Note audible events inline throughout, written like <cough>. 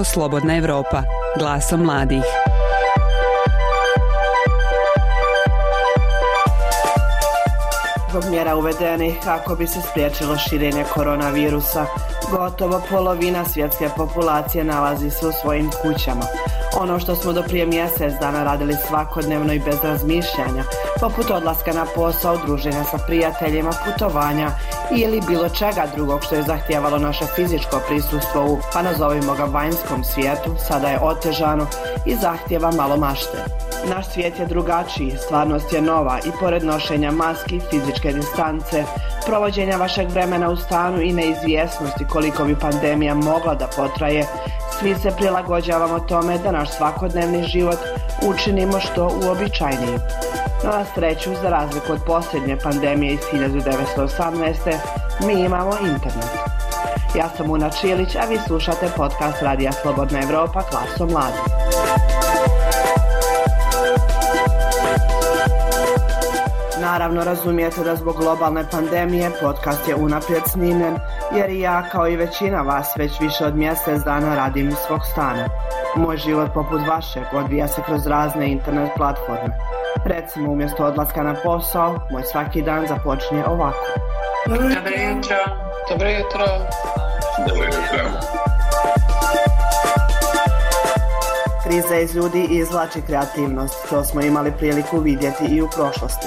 Radio Slobodna Evropa, glasom mladih. Zbog mjera uvedenih kako bi se spriječilo širenje koronavirusa, gotovo polovina svjetske populacije nalazi se u svojim kućama. Ono što smo do prije mjesec dana radili svakodnevno i bez razmišljanja, poput odlaska na posao, druženja sa prijateljima, putovanja ili bilo čega drugog što je zahtijevalo naše fizičko prisustvo u, pa nazovimo ga vanjskom svijetu, sada je otežano i zahtjeva malo mašte. Naš svijet je drugačiji, stvarnost je nova i pored nošenja maski, fizičke distance, provođenja vašeg vremena u stanu i neizvjesnosti koliko bi pandemija mogla da potraje, svi se prilagođavamo tome da naš svakodnevni život učinimo što uobičajniji. Na sreću, za razliku od posljednje pandemije iz 1918. mi imamo internet. Ja sam Una Čilić, a vi slušate podcast Radija Slobodna Evropa klasom mladi. Naravno razumijete da zbog globalne pandemije podcast je unaprijed snimljen jer i ja kao i većina vas već više od mjesec dana radim iz svog stana. Moj život poput vašeg odvija se kroz razne internet platforme. Recimo umjesto odlaska na posao, moj svaki dan započinje ovako. Dobro jutro. Dobro jutro. Dobro jutro. Kriza iz ljudi izvlači kreativnost, to smo imali priliku vidjeti i u prošlosti.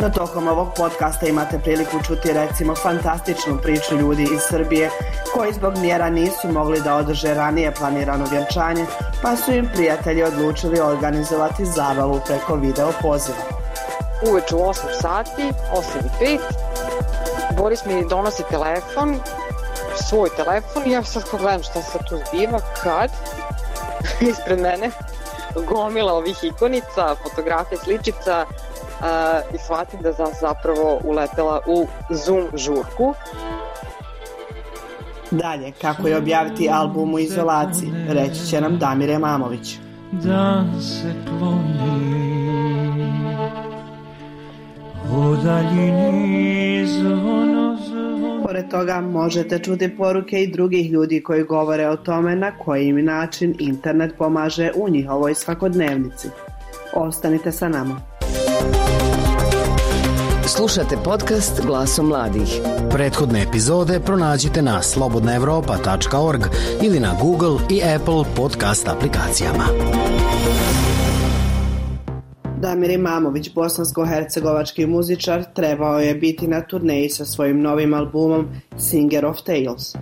No tokom ovog podcasta imate priliku čuti recimo fantastičnu priču ljudi iz Srbije koji zbog mjera nisu mogli da održe ranije planirano vjenčanje, pa su im prijatelji odlučili organizovati zabavu preko video poziva. Uveče u 8 sati, 8 i 5, Boris mi donosi telefon, svoj telefon. I ja sad kao gledam šta se tu zbiva, kad? <laughs> Ispred mene gomila ovih ikonica, fotografija, sličica, i shvatim da sam zapravo uletela u Zoom žurku. Dalje, kako je objaviti album u izolaciji, reći će nam Damire Mamović. Dan se kloni U daljini zvono zvono Pored toga možete čuti poruke i drugih ljudi koji govore o tome na koji način internet pomaže u njihovoj svakodnevnici. Ostanite sa nama. Slušate podcast Glasom mladih. Prethodne epizode pronađite na slobodnaevropa.org ili na Google i Apple podcast aplikacijama. Damir Imamović, bosansko-hercegovački muzičar, trebao je biti na turneji sa svojim novim albumom Singer of Tales.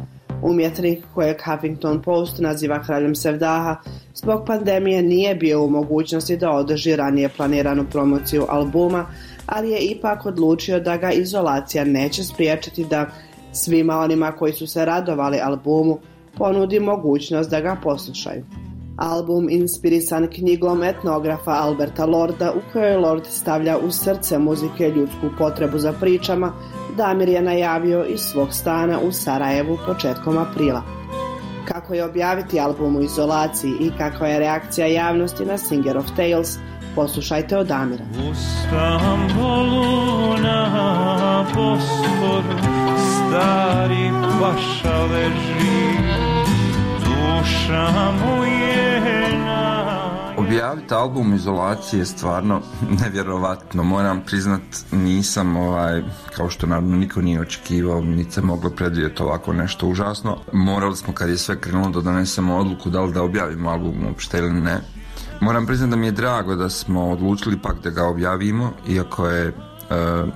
Umjetnik kojeg Huffington Post naziva kraljem Sevdaha, zbog pandemije nije bio u mogućnosti da održi ranije planiranu promociju albuma, ali je ipak odlučio da ga izolacija neće spriječiti da svima onima koji su se radovali albumu ponudi mogućnost da ga poslušaju. Album inspirisan knjigom etnografa Alberta Lorda u kojoj Lord stavlja u srce muzike ljudsku potrebu za pričama, Damir je najavio iz svog stana u Sarajevu početkom aprila. Kako je objaviti album u izolaciji i kakva je reakcija javnosti na Singer of Tales, poslušajte od Damira. U Stambolu na Bosporu Stari paša leži Duša mu je na Objaviti album u izolaciji je stvarno <laughs> nevjerovatno. Moram priznat, nisam ovaj, kao što naravno niko nije očekivao, niti se moglo predvidjeti ovako nešto užasno. Morali smo kad je sve krenulo da donesemo odluku da li da objavimo album uopšte ili ne. Moram priznat da mi je drago da smo odlučili pak da ga objavimo, iako je e,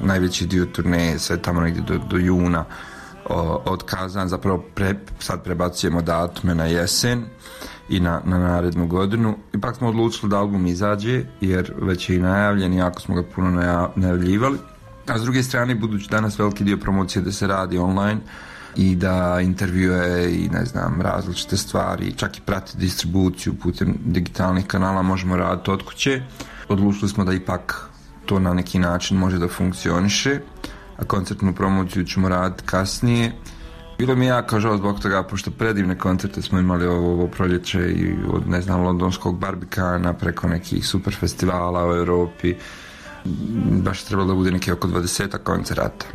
najveći dio turneje sve tamo negdje do, do juna o, otkazan, zapravo pre, sad prebacujemo datume na jesen i na, na narednu godinu. Ipak smo odlučili da album izađe, jer već je i najavljen, iako smo ga puno naja- najavljivali. A s druge strane, budući danas veliki dio promocije da se radi online i da intervjue i ne znam, različite stvari, čak i prati distribuciju putem digitalnih kanala možemo raditi od kuće. Odlučili smo da ipak to na neki način može da funkcioniše, a koncertnu promociju ćemo raditi kasnije. Bilo mi jako žao zbog toga, pošto predivne koncerte smo imali ovo, ovo proljeće i od, ne znam, londonskog barbikana preko nekih super festivala u Europi. Baš trebalo da bude neki oko 20 koncerata.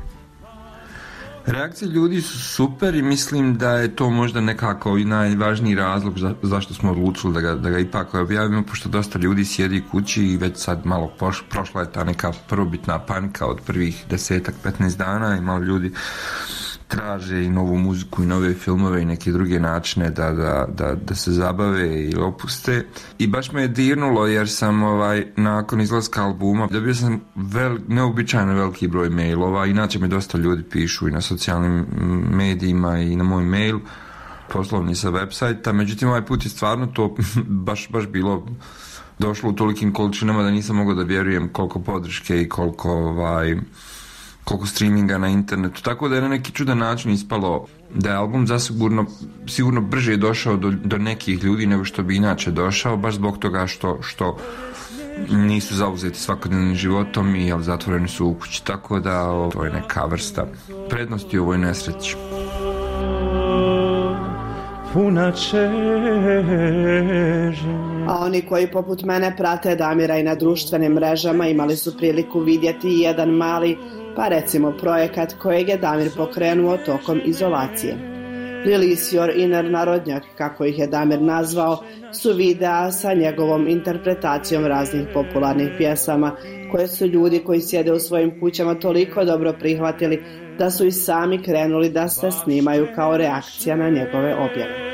Reakcije ljudi su super i mislim da je to možda nekako i najvažniji razlog za, zašto smo odlučili da ga, da ga ipak objavimo, pošto dosta ljudi sjedi kući i već sad malo poš, prošla je ta neka prvobitna panika od prvih desetak, 15 dana i malo ljudi traže i novu muziku i nove filmove i neke druge načine da, da, da, da se zabave i opuste. I baš me je dirnulo jer sam ovaj, nakon izlaska albuma dobio sam vel, neobičajno veliki broj mailova, inače me dosta ljudi pišu i na socijalnim medijima i na moj mail poslovni sa websajta, međutim ovaj put je stvarno to <laughs> baš, baš bilo došlo u tolikim količinama da nisam mogao da vjerujem koliko podrške i koliko ovaj, koliko streaminga na internetu, tako da je na neki čudan način ispalo da je album zasigurno sigurno brže došao do, do nekih ljudi nego što bi inače došao, baš zbog toga što, što nisu zauzeti svakodnevnim životom i jel, zatvoreni su u kući, tako da ovo je neka vrsta prednosti u ovoj nesreći. Puna A oni koji poput mene prate Damira i na društvenim mrežama imali su priliku vidjeti jedan mali pa recimo projekat kojeg je Damir pokrenuo tokom izolacije. Release Your Inner Narodnjak, kako ih je Damir nazvao, su videa sa njegovom interpretacijom raznih popularnih pjesama, koje su ljudi koji sjede u svojim kućama toliko dobro prihvatili da su i sami krenuli da se snimaju kao reakcija na njegove objave.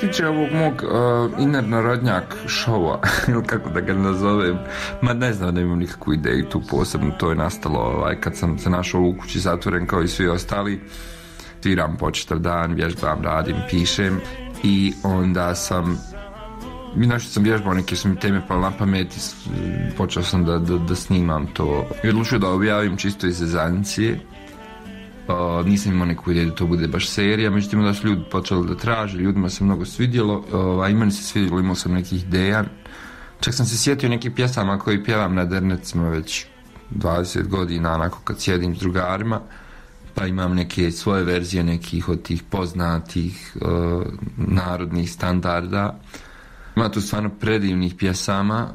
Se tiče ovog mog uh, inner narodnjak šova, <laughs> ili kako da ga nazovem, ma ne znam da imam nikakvu ideju tu posebno, to je nastalo ovaj, kad sam se našao u kući zatvoren kao i svi ostali, sviram po čitav dan, vježbam, radim, pišem i onda sam mi nešto sam vježbao, neke su mi teme pali na pamet počeo sam da, da, da snimam to. I odlučio da objavim čisto iz zezancije Uh, nisam imao neku ideju da to bude baš serija, međutim da su ljudi počeli da traže, ljudima se mnogo svidjelo, uh, i meni se svidjelo, imao sam nekih ideja. Čak sam se sjetio nekih pjesama koji pjevam na dernecima već 20 godina, onako kad sjedim s drugarima, pa imam neke svoje verzije nekih od tih poznatih uh, narodnih standarda. Ima tu stvarno predivnih pjesama,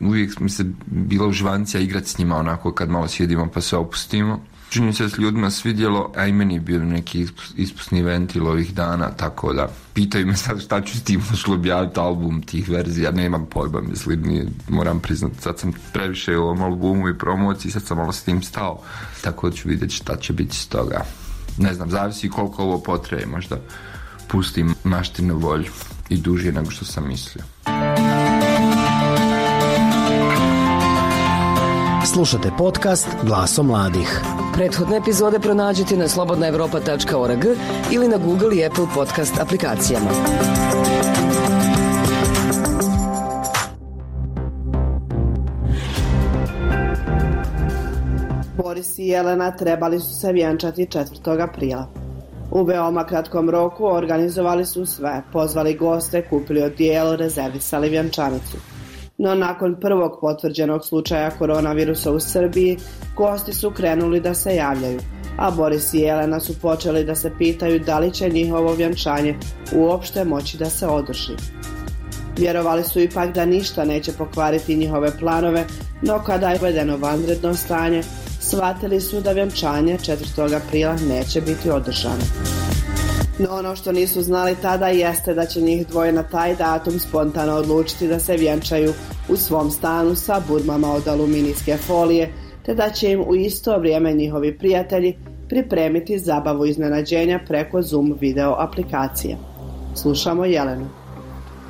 uvijek mi se bila užvancija igrati s njima onako kad malo sjedimo pa se opustimo. Čini se s ljudima svidjelo, a i meni je bio neki ispusni ventil ovih dana, tako da pitaju me sad šta ću s tim objaviti album tih verzija, nemam pojba, mislim, nije, moram priznati, sad sam previše u ovom albumu i promociji, sad sam malo s tim stao, tako da ću vidjeti šta će biti s toga. Ne znam, zavisi koliko ovo potrebe, možda pustim maštinu volju i duže nego što sam mislio. Slušate podcast Glaso mladih. Prethodne epizode pronađite na slobodnaevropa.org ili na Google i Apple podcast aplikacijama. Boris i Jelena trebali su se vjenčati 4. aprila. U veoma kratkom roku organizovali su sve, pozvali goste, kupili odijelo, rezervisali vjenčanicu. No nakon prvog potvrđenog slučaja koronavirusa u Srbiji, gosti su krenuli da se javljaju, a Boris i Jelena su počeli da se pitaju da li će njihovo vjenčanje uopšte moći da se održi. Vjerovali su ipak da ništa neće pokvariti njihove planove, no kada je uvedeno vanredno stanje, shvatili su da vjenčanje 4. aprila neće biti održano. No ono što nisu znali tada jeste da će njih dvoje na taj datum spontano odlučiti da se vjenčaju u svom stanu sa budmama od aluminijske folije, te da će im u isto vrijeme njihovi prijatelji pripremiti zabavu iznenađenja preko Zoom video aplikacije. Slušamo Jelenu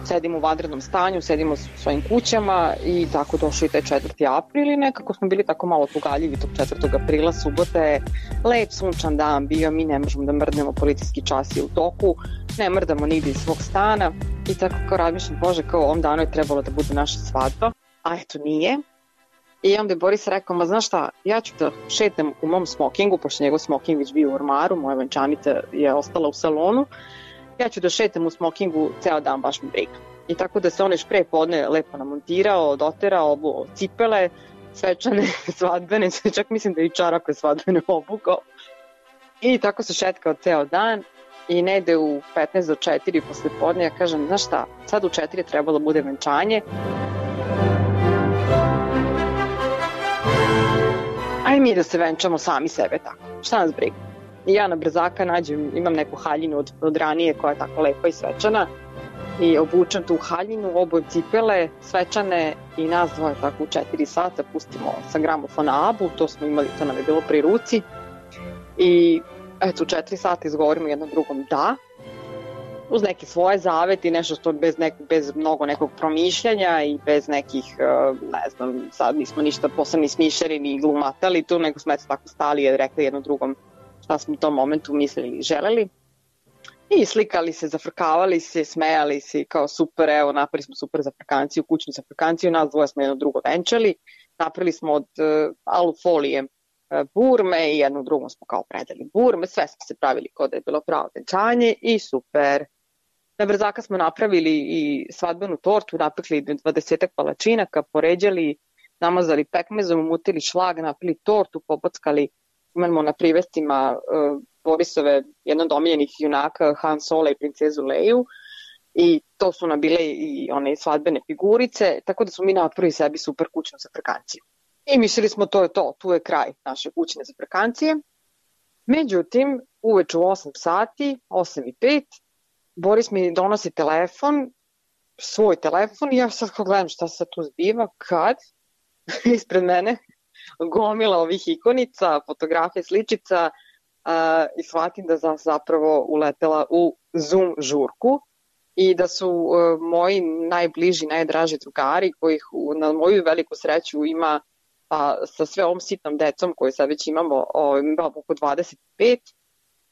sedimo u vanrednom stanju, sedimo u svojim kućama i tako došao i taj 4. april i nekako smo bili tako malo tugaljivi tog 4. aprila, subota je lep sunčan dan bio, mi ne možemo da mrdnemo, policijski čas je u toku, ne mrdamo nigde iz svog stana i tako kao razmišljam, bože, kao ovom danu je trebalo da bude naša svadba, a eto nije. I onda je Boris rekao, ma znaš šta, ja ću da šetam u mom smokingu, pošto njegov smoking već bio u ormaru, moja venčanica je ostala u salonu, ja ću da šetam u smokingu ceo dan, baš mi briga. I tako da se onaj šprej podne lepo namontirao, doterao, obuo cipele, svečane, <laughs> svadbene, <laughs> čak mislim da i čarape svadbene obukao. I tako se šetkao ceo dan i negde u 15 do 4 posle podne ja kažem, znaš šta, sad u 4 je trebalo bude venčanje. mi da se venčamo sami sebe tako. Šta nas briga? Ja na brzaka nađem, imam neku haljinu od, od ranije koja je tako lepa i svečana. I obučem tu haljinu, obojem cipele, svečane i nas dvoje tako u četiri sata pustimo sa gramofona Abu, to smo imali, to nam je bilo pri ruci. I eto u četiri sata izgovorimo jednom drugom da, uz neke svoje zaveti, nešto što bez, nek, bez mnogo nekog promišljanja i bez nekih, uh, ne znam, sad nismo ništa posebno ni ni glumatali tu, nego smo eto tako stali i rekli jednom drugom šta smo u tom momentu mislili i želeli. I slikali se, zafrkavali se, smejali se kao super, evo napravili smo super zafrkanciju, kućnu zafrkanciju, nas dvoje smo jedno drugo venčali, napravili smo od uh, alu folije uh, burme i jednom drugom smo kao predali burme, sve smo se pravili kod je bilo pravo venčanje i super. Na brzaka smo napravili i svadbenu tortu, napekli 20 palačinaka, poređali, namazali pekmezom, umutili šlag, napili tortu, pobockali, imamo na privestima uh, Borisove, omiljenih junaka, Han Sola i princezu Leju, i to su nam bile i one svadbene figurice, tako da smo mi napravili sebi super kućnu zaprkanciju. I mislili smo to je to, tu je kraj naše kućne zaprkancije. Međutim, uveče u 8 sati, 8 i 5, Boris mi donosi telefon, svoj telefon i ja sad gledam šta se tu zbiva, kad <laughs> ispred mene gomila ovih ikonica, fotografije, sličica i shvatim da sam zapravo uletela u Zoom žurku i da su uh, moji najbliži, najdraži drugari kojih na moju veliku sreću ima sa sve ovom sitnom decom koju sad već imamo, o, oko 25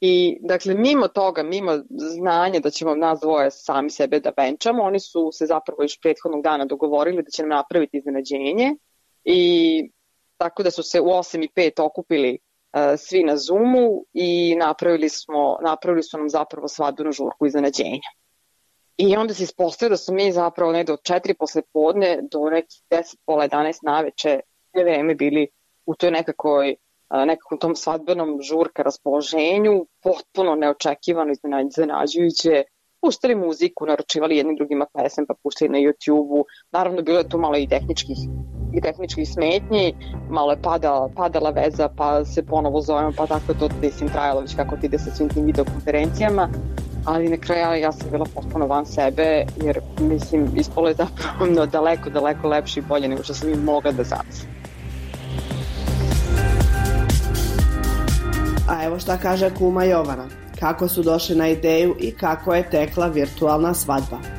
I, dakle, mimo toga, mimo znanja da ćemo nas dvoje sami sebe da venčamo, oni su se zapravo još prethodnog dana dogovorili da će nam napraviti iznenađenje i tako da su se u 8 i 5 okupili uh, svi na Zoomu i napravili, smo, napravili su nam zapravo svadbenu žurku iznenađenja. I onda se ispostavio da su mi zapravo ne do 4 posle podne do nekih 10, pola 11 naveče sve vreme bili u toj nekakvoj nekakvom tom svadbenom žurka raspoloženju, potpuno neočekivano iznenađujuće, puštali muziku, naručivali jednim drugima pesem, pa puštali na YouTube-u. Naravno, bilo je tu malo i tehničkih i tehničkih smetnji, malo je pada, padala veza, pa se ponovo zovemo, pa tako to mislim trajalo već kako ti ide sa svim tim videokonferencijama, ali na kraju ja sam bila potpuno van sebe, jer mislim, ispolo je zapravo <laughs> daleko, daleko lepše i bolje nego što sam im mogla da zamislim. A evo šta kaže kuma Jovana. Kako su došli na ideju i kako je tekla virtualna svadba.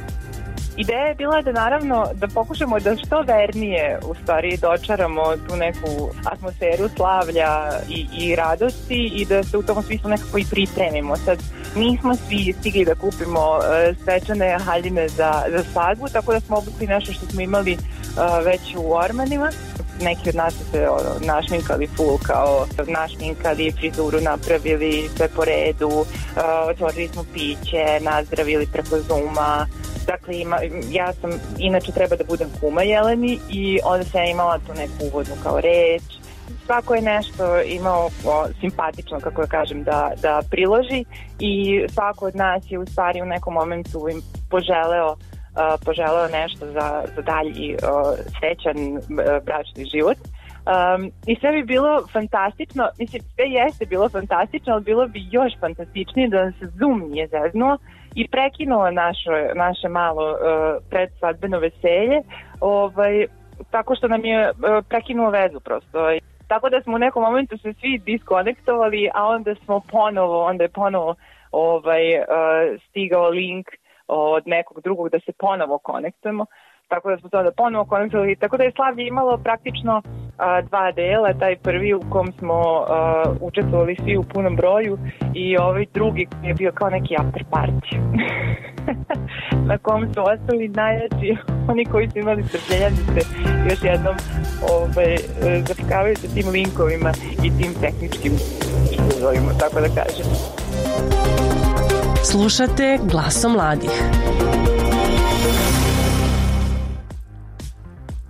Ideja je bila da naravno da pokušamo da što vernije u stvari dočaramo tu neku atmosferu slavlja i, i radosti i da se u tom smislu nekako i pripremimo. Sad nismo svi stigli da kupimo uh, svečane haljine za, za svadbu, tako da smo obukli nešto što smo imali uh, već u ormanima. Neki od nas se ono, našminkali full kao našminkali, frizuru napravili sve po redu, uh, otvorili smo piće, nazdravili preko Zuma, dakle ima, ja sam inače treba da budem kuma Jeleni i onda sam imala tu neku uvodnu kao reč svako je nešto imao o, simpatično, kako ja kažem, da, da priloži i svako od nas je u stvari u nekom momentu im poželeo poželeo nešto za, za dalji uh, srećan uh, bračni život. Um, I sve bi bilo fantastično, mislim, sve jeste bilo fantastično, ali bilo bi još fantastičnije da se Zoom nije zeznuo i prekinuo naše, naše malo uh, predsvadbeno veselje, ovaj, tako što nam je uh, prekinuo vezu prosto. Tako da smo u nekom momentu se svi diskonektovali, a onda smo ponovo, onda je ponovo ovaj, uh, stigao link od nekog drugog da se ponovo konektujemo. Tako da smo to da ponovo konektovali, tako da je slavlje imalo praktično dva dela, taj prvi u kom smo učestvovali svi u punom broju i ovaj drugi je bio kao neki after party <laughs> na kom su ostali najjači <laughs> oni koji su imali strpljenja da se još jednom ovaj, zafikavaju sa tim linkovima i tim tehničkim izazovima, tako da kažem. Slušate glasom mladih.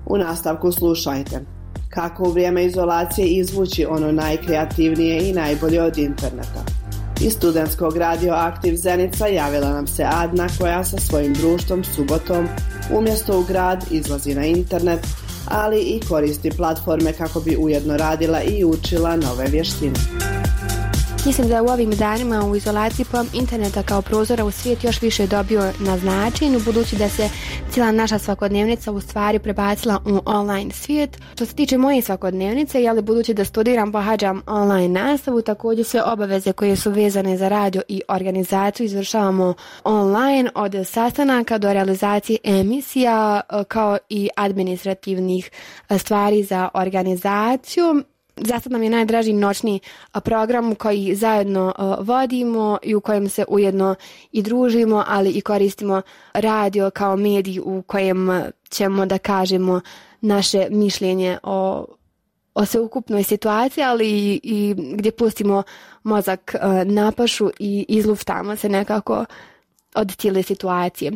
U nastavku slušajte. Kako u vrijeme izolacije izvući ono najkreativnije i najbolje od interneta. Iz studentskog radio Aktiv Zenica javila nam se Adna koja sa svojim društvom subotom umjesto u grad izlazi na internet, ali i koristi platforme kako bi ujedno radila i učila nove vještine. Mislim da je u ovim danima u izolaciji pojam interneta kao prozora u svijet još više dobio na značenju, budući da se cijela naša svakodnevnica u stvari prebacila u online svijet. Što se tiče moje svakodnevnice, jeli budući da studiram, pohađam online nastavu, također sve obaveze koje su vezane za radio i organizaciju izvršavamo online od sastanaka do realizacije emisija kao i administrativnih stvari za organizaciju. Za sad nam je najdraži noćni program koji zajedno vodimo i u kojem se ujedno i družimo, ali i koristimo radio kao medij u kojem ćemo da kažemo naše mišljenje o, o sveukupnoj situaciji, ali i, i gdje pustimo mozak na pašu i izluftamo se nekako od cijele situacije.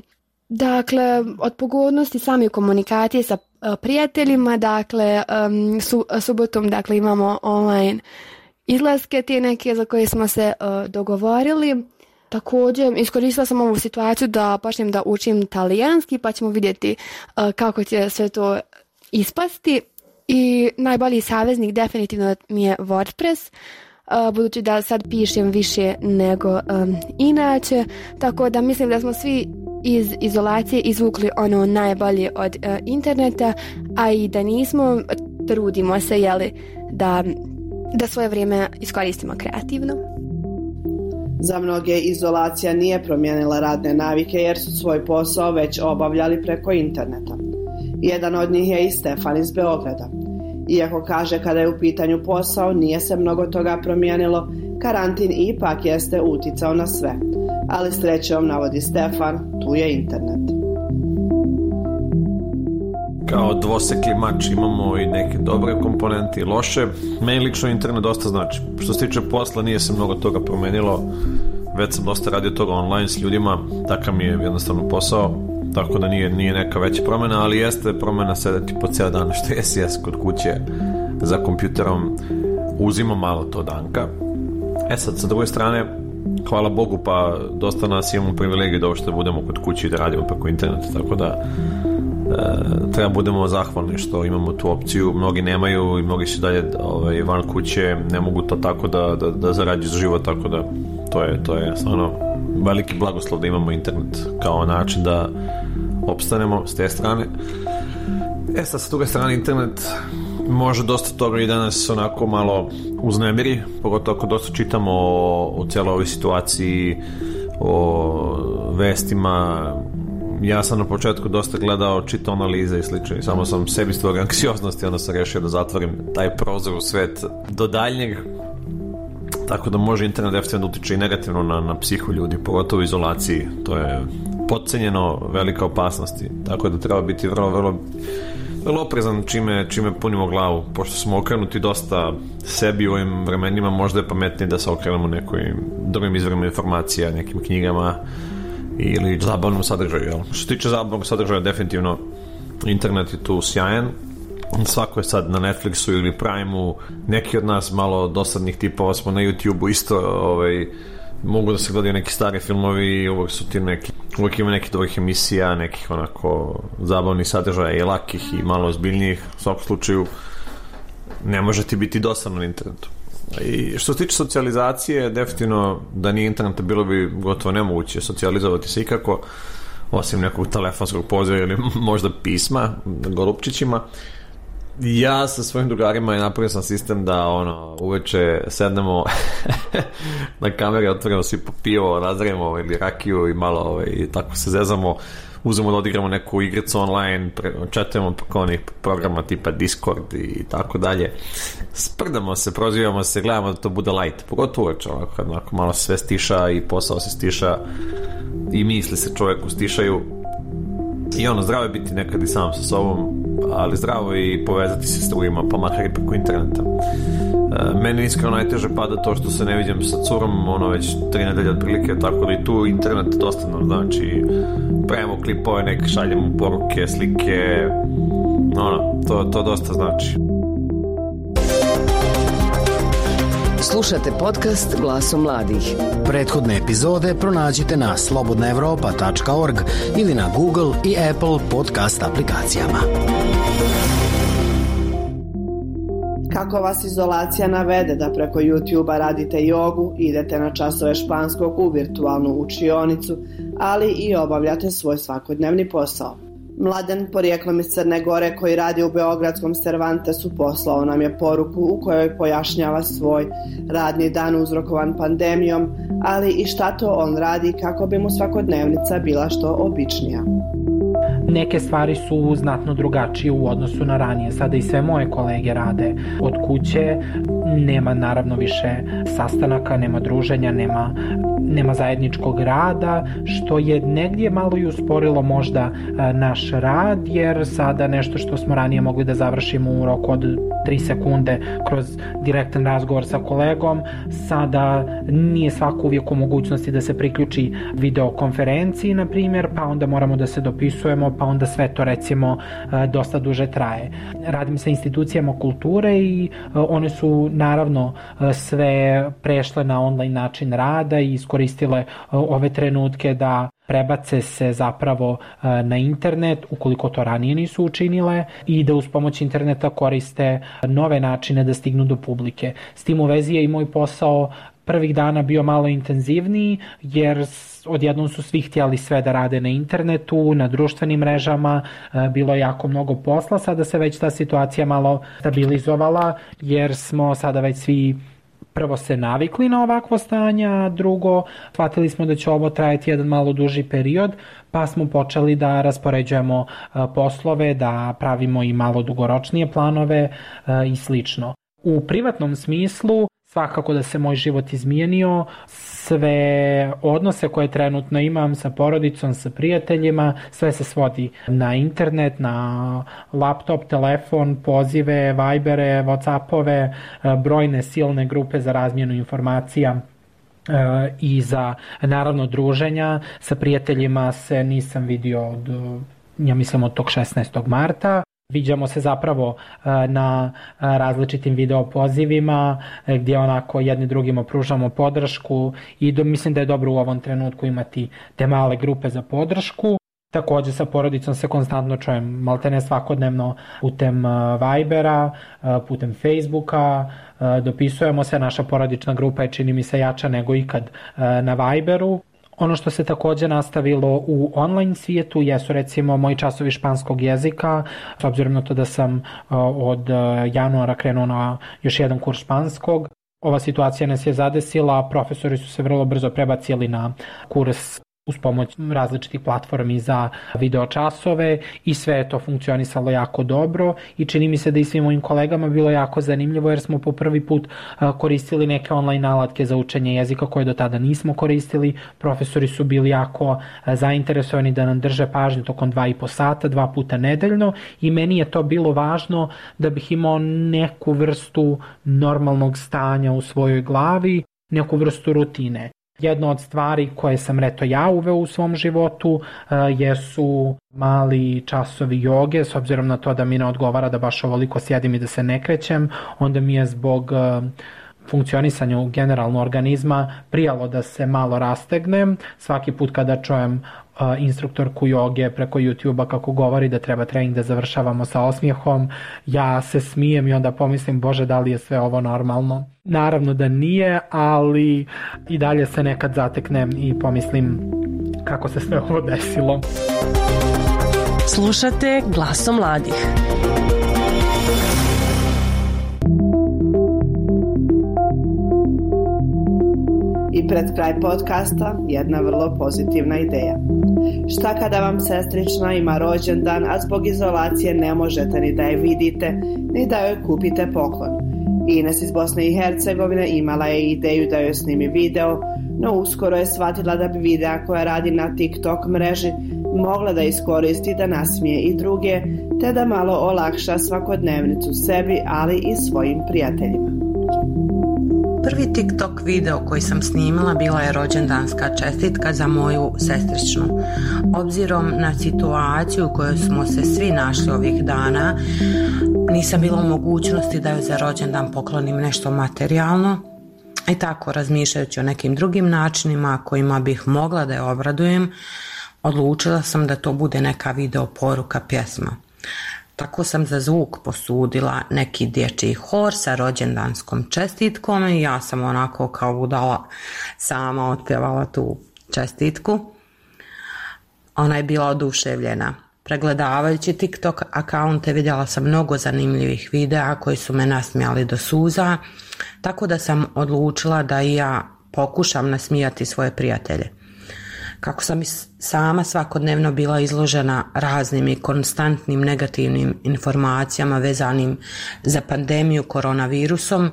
Dakle, od pogodnosti same komunikacije sa prijateljima, dakle, su, subotom dakle, imamo online izlaske te neke za koje smo se dogovorili. Također, iskoristila sam ovu situaciju da počnem da učim talijanski, pa ćemo vidjeti kako će sve to ispasti. I najbolji saveznik definitivno mi je WordPress budući da sad pišem više nego inače, tako da mislim da smo svi iz izolacije izvukli ono najbolje od interneta, a i da nismo, trudimo se jeli, da, da svoje vrijeme iskoristimo kreativno. Za mnoge izolacija nije promijenila radne navike jer su svoj posao već obavljali preko interneta. Jedan od njih je i Stefan iz Beograda. Iako kaže kada je u pitanju posao nije se mnogo toga promijenilo, karantin ipak jeste uticao na sve. Ali srećom, navodi Stefan, tu je internet. Kao dvosekli mač imamo i neke dobre komponente i loše. Meni lično internet dosta znači. Što se tiče posla nije se mnogo toga promenilo. Već sam dosta radio toga online s ljudima, takav mi je jednostavno posao tako da nije, nije neka veća promjena, ali jeste promjena sedeti po cijel dan <laughs> što je jes kod kuće za kompjuterom uzimo malo to danka. E sad, sa druge strane, hvala Bogu, pa dosta nas imamo privilegiju da što budemo kod kuće i da radimo preko interneta, tako da e, treba budemo zahvalni što imamo tu opciju. Mnogi nemaju i mnogi su dalje ovaj, van kuće, ne mogu to tako da, da, da zarađuju život, tako da to je, to je stvarno veliki blagoslov da imamo internet kao način da opstanemo s te strane. E sad, s druge strane, internet može dosta toga i danas onako malo uznemiri, pogotovo ako dosta čitamo o, o cijeloj ovoj situaciji, o vestima, ja sam na početku dosta gledao, čitao analize i slično i samo sam sebi stvorio anksioznost i onda sam rešio da zatvorim taj prozor u svet do daljnjeg tako da može internet definitivno utiče i negativno na, na psihu ljudi, pogotovo u izolaciji. To je podcenjeno velika opasnosti. Tako da treba biti vrlo, vrlo vrlo oprezan čime, čime punimo glavu, pošto smo okrenuti dosta sebi u ovim vremenima, možda je pametnije da se okrenemo nekim drugim izvorima informacija, nekim knjigama ili zabavnom sadržaju. Što se tiče zabavnog sadržaja, definitivno internet je tu sjajan, svako je sad na Netflixu ili Primeu, neki od nas malo dosadnih tipova smo na YouTubeu isto ovaj, mogu da se gledaju neki stari filmovi uvek su ti neki uvek ima nekih dobrih emisija nekih onako zabavnih sadržaja i lakih i malo ozbiljnijih. U svakom slučaju ne može ti biti dosadno na internetu. I što se tiče socijalizacije definitivno da nije interneta bilo bi gotovo nemoguće socijalizovati se ikako osim nekog telefonskog poziva ili <laughs> možda pisma golupčićima ja sa svojim drugarima je napravio sam sistem da ono uveče sednemo <laughs> na kameri, otvorimo svi po pivo, razremo ili rakiju i malo ovaj, i tako se zezamo uzemo da odigramo neku igricu online, četujemo preko onih programa tipa Discord i tako dalje. Sprdamo se, prozivamo se, gledamo da to bude light, pogotovo uveče, kad onako malo sve stiša i posao se stiša i misli se čovjeku stišaju i ono, zdravo je biti nekad i sam sa sobom, ali zdravo i povezati se s drugima, pa makar i preko interneta. E, meni iskreno najteže pada to što se ne vidim sa curom, ono već tri nedelje otprilike, tako da i tu internet dosta nam znači, pravimo klipove, neke šaljemo poruke, slike, ono, to, to dosta znači. Slušate podcast Glasom mladih. Prethodne epizode pronađite na slobodnaevropa.org ili na Google i Apple podcast aplikacijama. Ako vas izolacija navede da preko YouTube-a radite jogu, idete na časove španskog u virtualnu učionicu, ali i obavljate svoj svakodnevni posao. Mladen, porijeklom iz Crne Gore, koji radi u Beogradskom Cervantesu, poslao nam je poruku u kojoj pojašnjava svoj radni dan uzrokovan pandemijom, ali i šta to on radi kako bi mu svakodnevnica bila što običnija neke stvari su znatno drugačije u odnosu na ranije. Sada i sve moje kolege rade od kuće, nema naravno više sastanaka, nema druženja, nema nema zajedničkog rada, što je negdje malo i usporilo možda e, naš rad, jer sada nešto što smo ranije mogli da završimo u roku od 3 sekunde kroz direktan razgovor sa kolegom, sada nije svako uvijek u mogućnosti da se priključi videokonferenciji, na primjer, pa onda moramo da se dopisujemo, pa onda sve to recimo e, dosta duže traje. Radim sa institucijama kulture i e, one su naravno sve prešle na online način rada i iskoristile e, ove trenutke da prebace se zapravo e, na internet ukoliko to ranije nisu učinile i da uz pomoć interneta koriste nove načine da stignu do publike. S tim u vezi je i moj posao prvih dana bio malo intenzivniji jer odjednom su svi htjeli sve da rade na internetu, na društvenim mrežama, e, bilo je jako mnogo posla, sada se već ta situacija malo stabilizovala jer smo sada već svi prvo se navikli na ovakvo stanje, a drugo shvatili smo da će ovo trajati jedan malo duži period, pa smo počeli da raspoređujemo e, poslove, da pravimo i malo dugoročnije planove e, i slično. U privatnom smislu svakako da se moj život izmijenio, sve odnose koje trenutno imam sa porodicom, sa prijateljima, sve se svodi na internet, na laptop, telefon, pozive, vibere, whatsappove, brojne silne grupe za razmjenu informacija e, i za naravno druženja sa prijateljima se nisam vidio od ja mislim od tog 16. marta Viđamo se zapravo e, na e, različitim video pozivima e, gdje onako jedni drugima pružamo podršku i do, mislim da je dobro u ovom trenutku imati te male grupe za podršku. Takođe sa porodicom se konstantno čujem maltene svakodnevno putem Vibera, putem Facebooka, dopisujemo se, naša porodična grupa je čini mi se jača nego ikad na Viberu Ono što se takođe nastavilo u online svijetu jesu recimo moji časovi španskog jezika, s obzirom na to da sam od januara krenuo na još jedan kurs španskog. Ova situacija nas je zadesila, profesori su se vrlo brzo prebacili na kurs uz pomoć različitih platformi za video časove i sve je to funkcionisalo jako dobro i čini mi se da i svim mojim kolegama bilo jako zanimljivo jer smo po prvi put koristili neke online alatke za učenje jezika koje do tada nismo koristili. Profesori su bili jako zainteresovani da nam drže pažnju tokom dva i po sata, dva puta nedeljno i meni je to bilo važno da bih imao neku vrstu normalnog stanja u svojoj glavi, neku vrstu rutine. Jedna od stvari koje sam reto ja uveo u svom životu uh, jesu mali časovi joge, s obzirom na to da mi ne odgovara da baš ovoliko sjedim i da se ne krećem, onda mi je zbog uh, funkcionisanju generalno organizma prijalo da se malo rastegnem. Svaki put kada čujem instruktorku joge preko YouTube-a kako govori da treba trening da završavamo sa osmijehom, ja se smijem i onda pomislim bože da li je sve ovo normalno. Naravno da nije, ali i dalje se nekad zateknem i pomislim kako se sve ovo desilo. Slušate glasom mladih. Pred kraj podcasta jedna vrlo pozitivna ideja. Šta kada vam sestrična ima rođendan, a zbog izolacije ne možete ni da je vidite, ni da joj kupite poklon. Ines iz Bosne i Hercegovine imala je ideju da joj snimi video, no uskoro je shvatila da bi videa koja radi na TikTok mreži mogla da iskoristi da nasmije i druge, te da malo olakša svakodnevnicu sebi, ali i svojim prijateljima. Prvi TikTok video koji sam snimala bila je rođendanska čestitka za moju sestričnu. Obzirom na situaciju u kojoj smo se svi našli ovih dana, nisam bila u mogućnosti da joj za rođendan poklonim nešto materijalno, i tako razmišljajući o nekim drugim načinima kojima bih mogla da je obradujem, odlučila sam da to bude neka video poruka pjesma. Tako sam za zvuk posudila neki dječji hor sa rođendanskom čestitkom i ja sam onako kao budala sama otpjevala tu čestitku. Ona je bila oduševljena. Pregledavajući TikTok akaunte vidjela sam mnogo zanimljivih videa koji su me nasmijali do suza, tako da sam odlučila da i ja pokušam nasmijati svoje prijatelje. Kako sam i sama svakodnevno bila izložena raznim i konstantnim negativnim informacijama vezanim za pandemiju koronavirusom,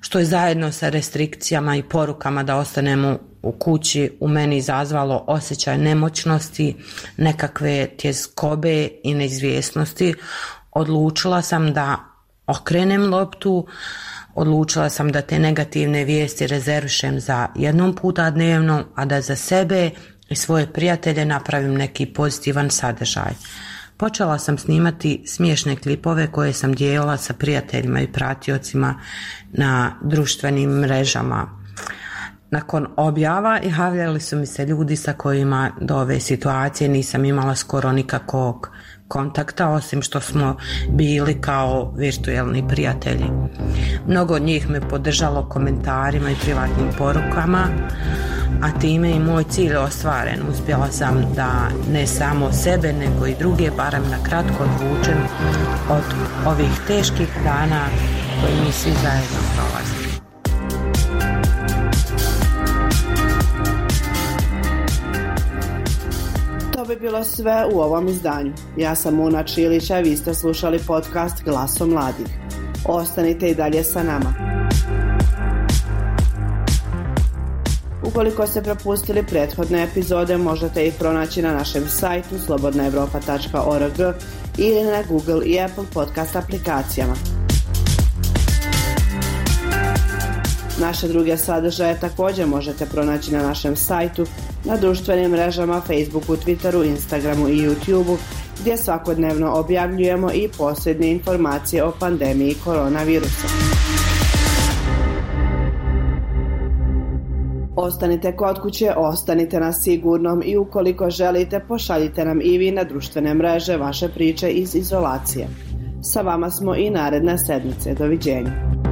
što je zajedno sa restrikcijama i porukama da ostanemo u kući u meni izazvalo osjećaj nemoćnosti, nekakve tjeskobe i neizvjesnosti, odlučila sam da okrenem loptu, odlučila sam da te negativne vijesti rezervišem za jednom puta dnevno, a da za sebe i svoje prijatelje napravim neki pozitivan sadržaj. Počela sam snimati smiješne klipove koje sam dijelila sa prijateljima i pratiocima na društvenim mrežama. Nakon objava javljali su mi se ljudi sa kojima do ove situacije nisam imala skoro nikakvog kontakta osim što smo bili kao virtualni prijatelji. Mnogo od njih me podržalo komentarima i privatnim porukama, a time i moj cilj ostvaren. Uspjela sam da ne samo sebe nego i druge barem na kratko odvučem od ovih teških dana koje mi svi zajedno prolazimo. To bi bilo sve u ovom izdanju. Ja sam Una Čilić, a vi ste slušali podcast Glaso mladih. Ostanite i dalje sa nama. Ukoliko ste propustili prethodne epizode, možete ih pronaći na našem sajtu slobodnaevropa.org ili na Google i Apple podcast aplikacijama. Naše druge sadržaje također možete pronaći na našem sajtu, na društvenim mrežama Facebooku, Twitteru, Instagramu i YouTubeu, gdje svakodnevno objavljujemo i posljednje informacije o pandemiji koronavirusa. Ostanite kod kuće, ostanite na sigurnom i ukoliko želite pošaljite nam i vi na društvene mreže vaše priče iz izolacije. Sa vama smo i naredne sedmice. Doviđenja.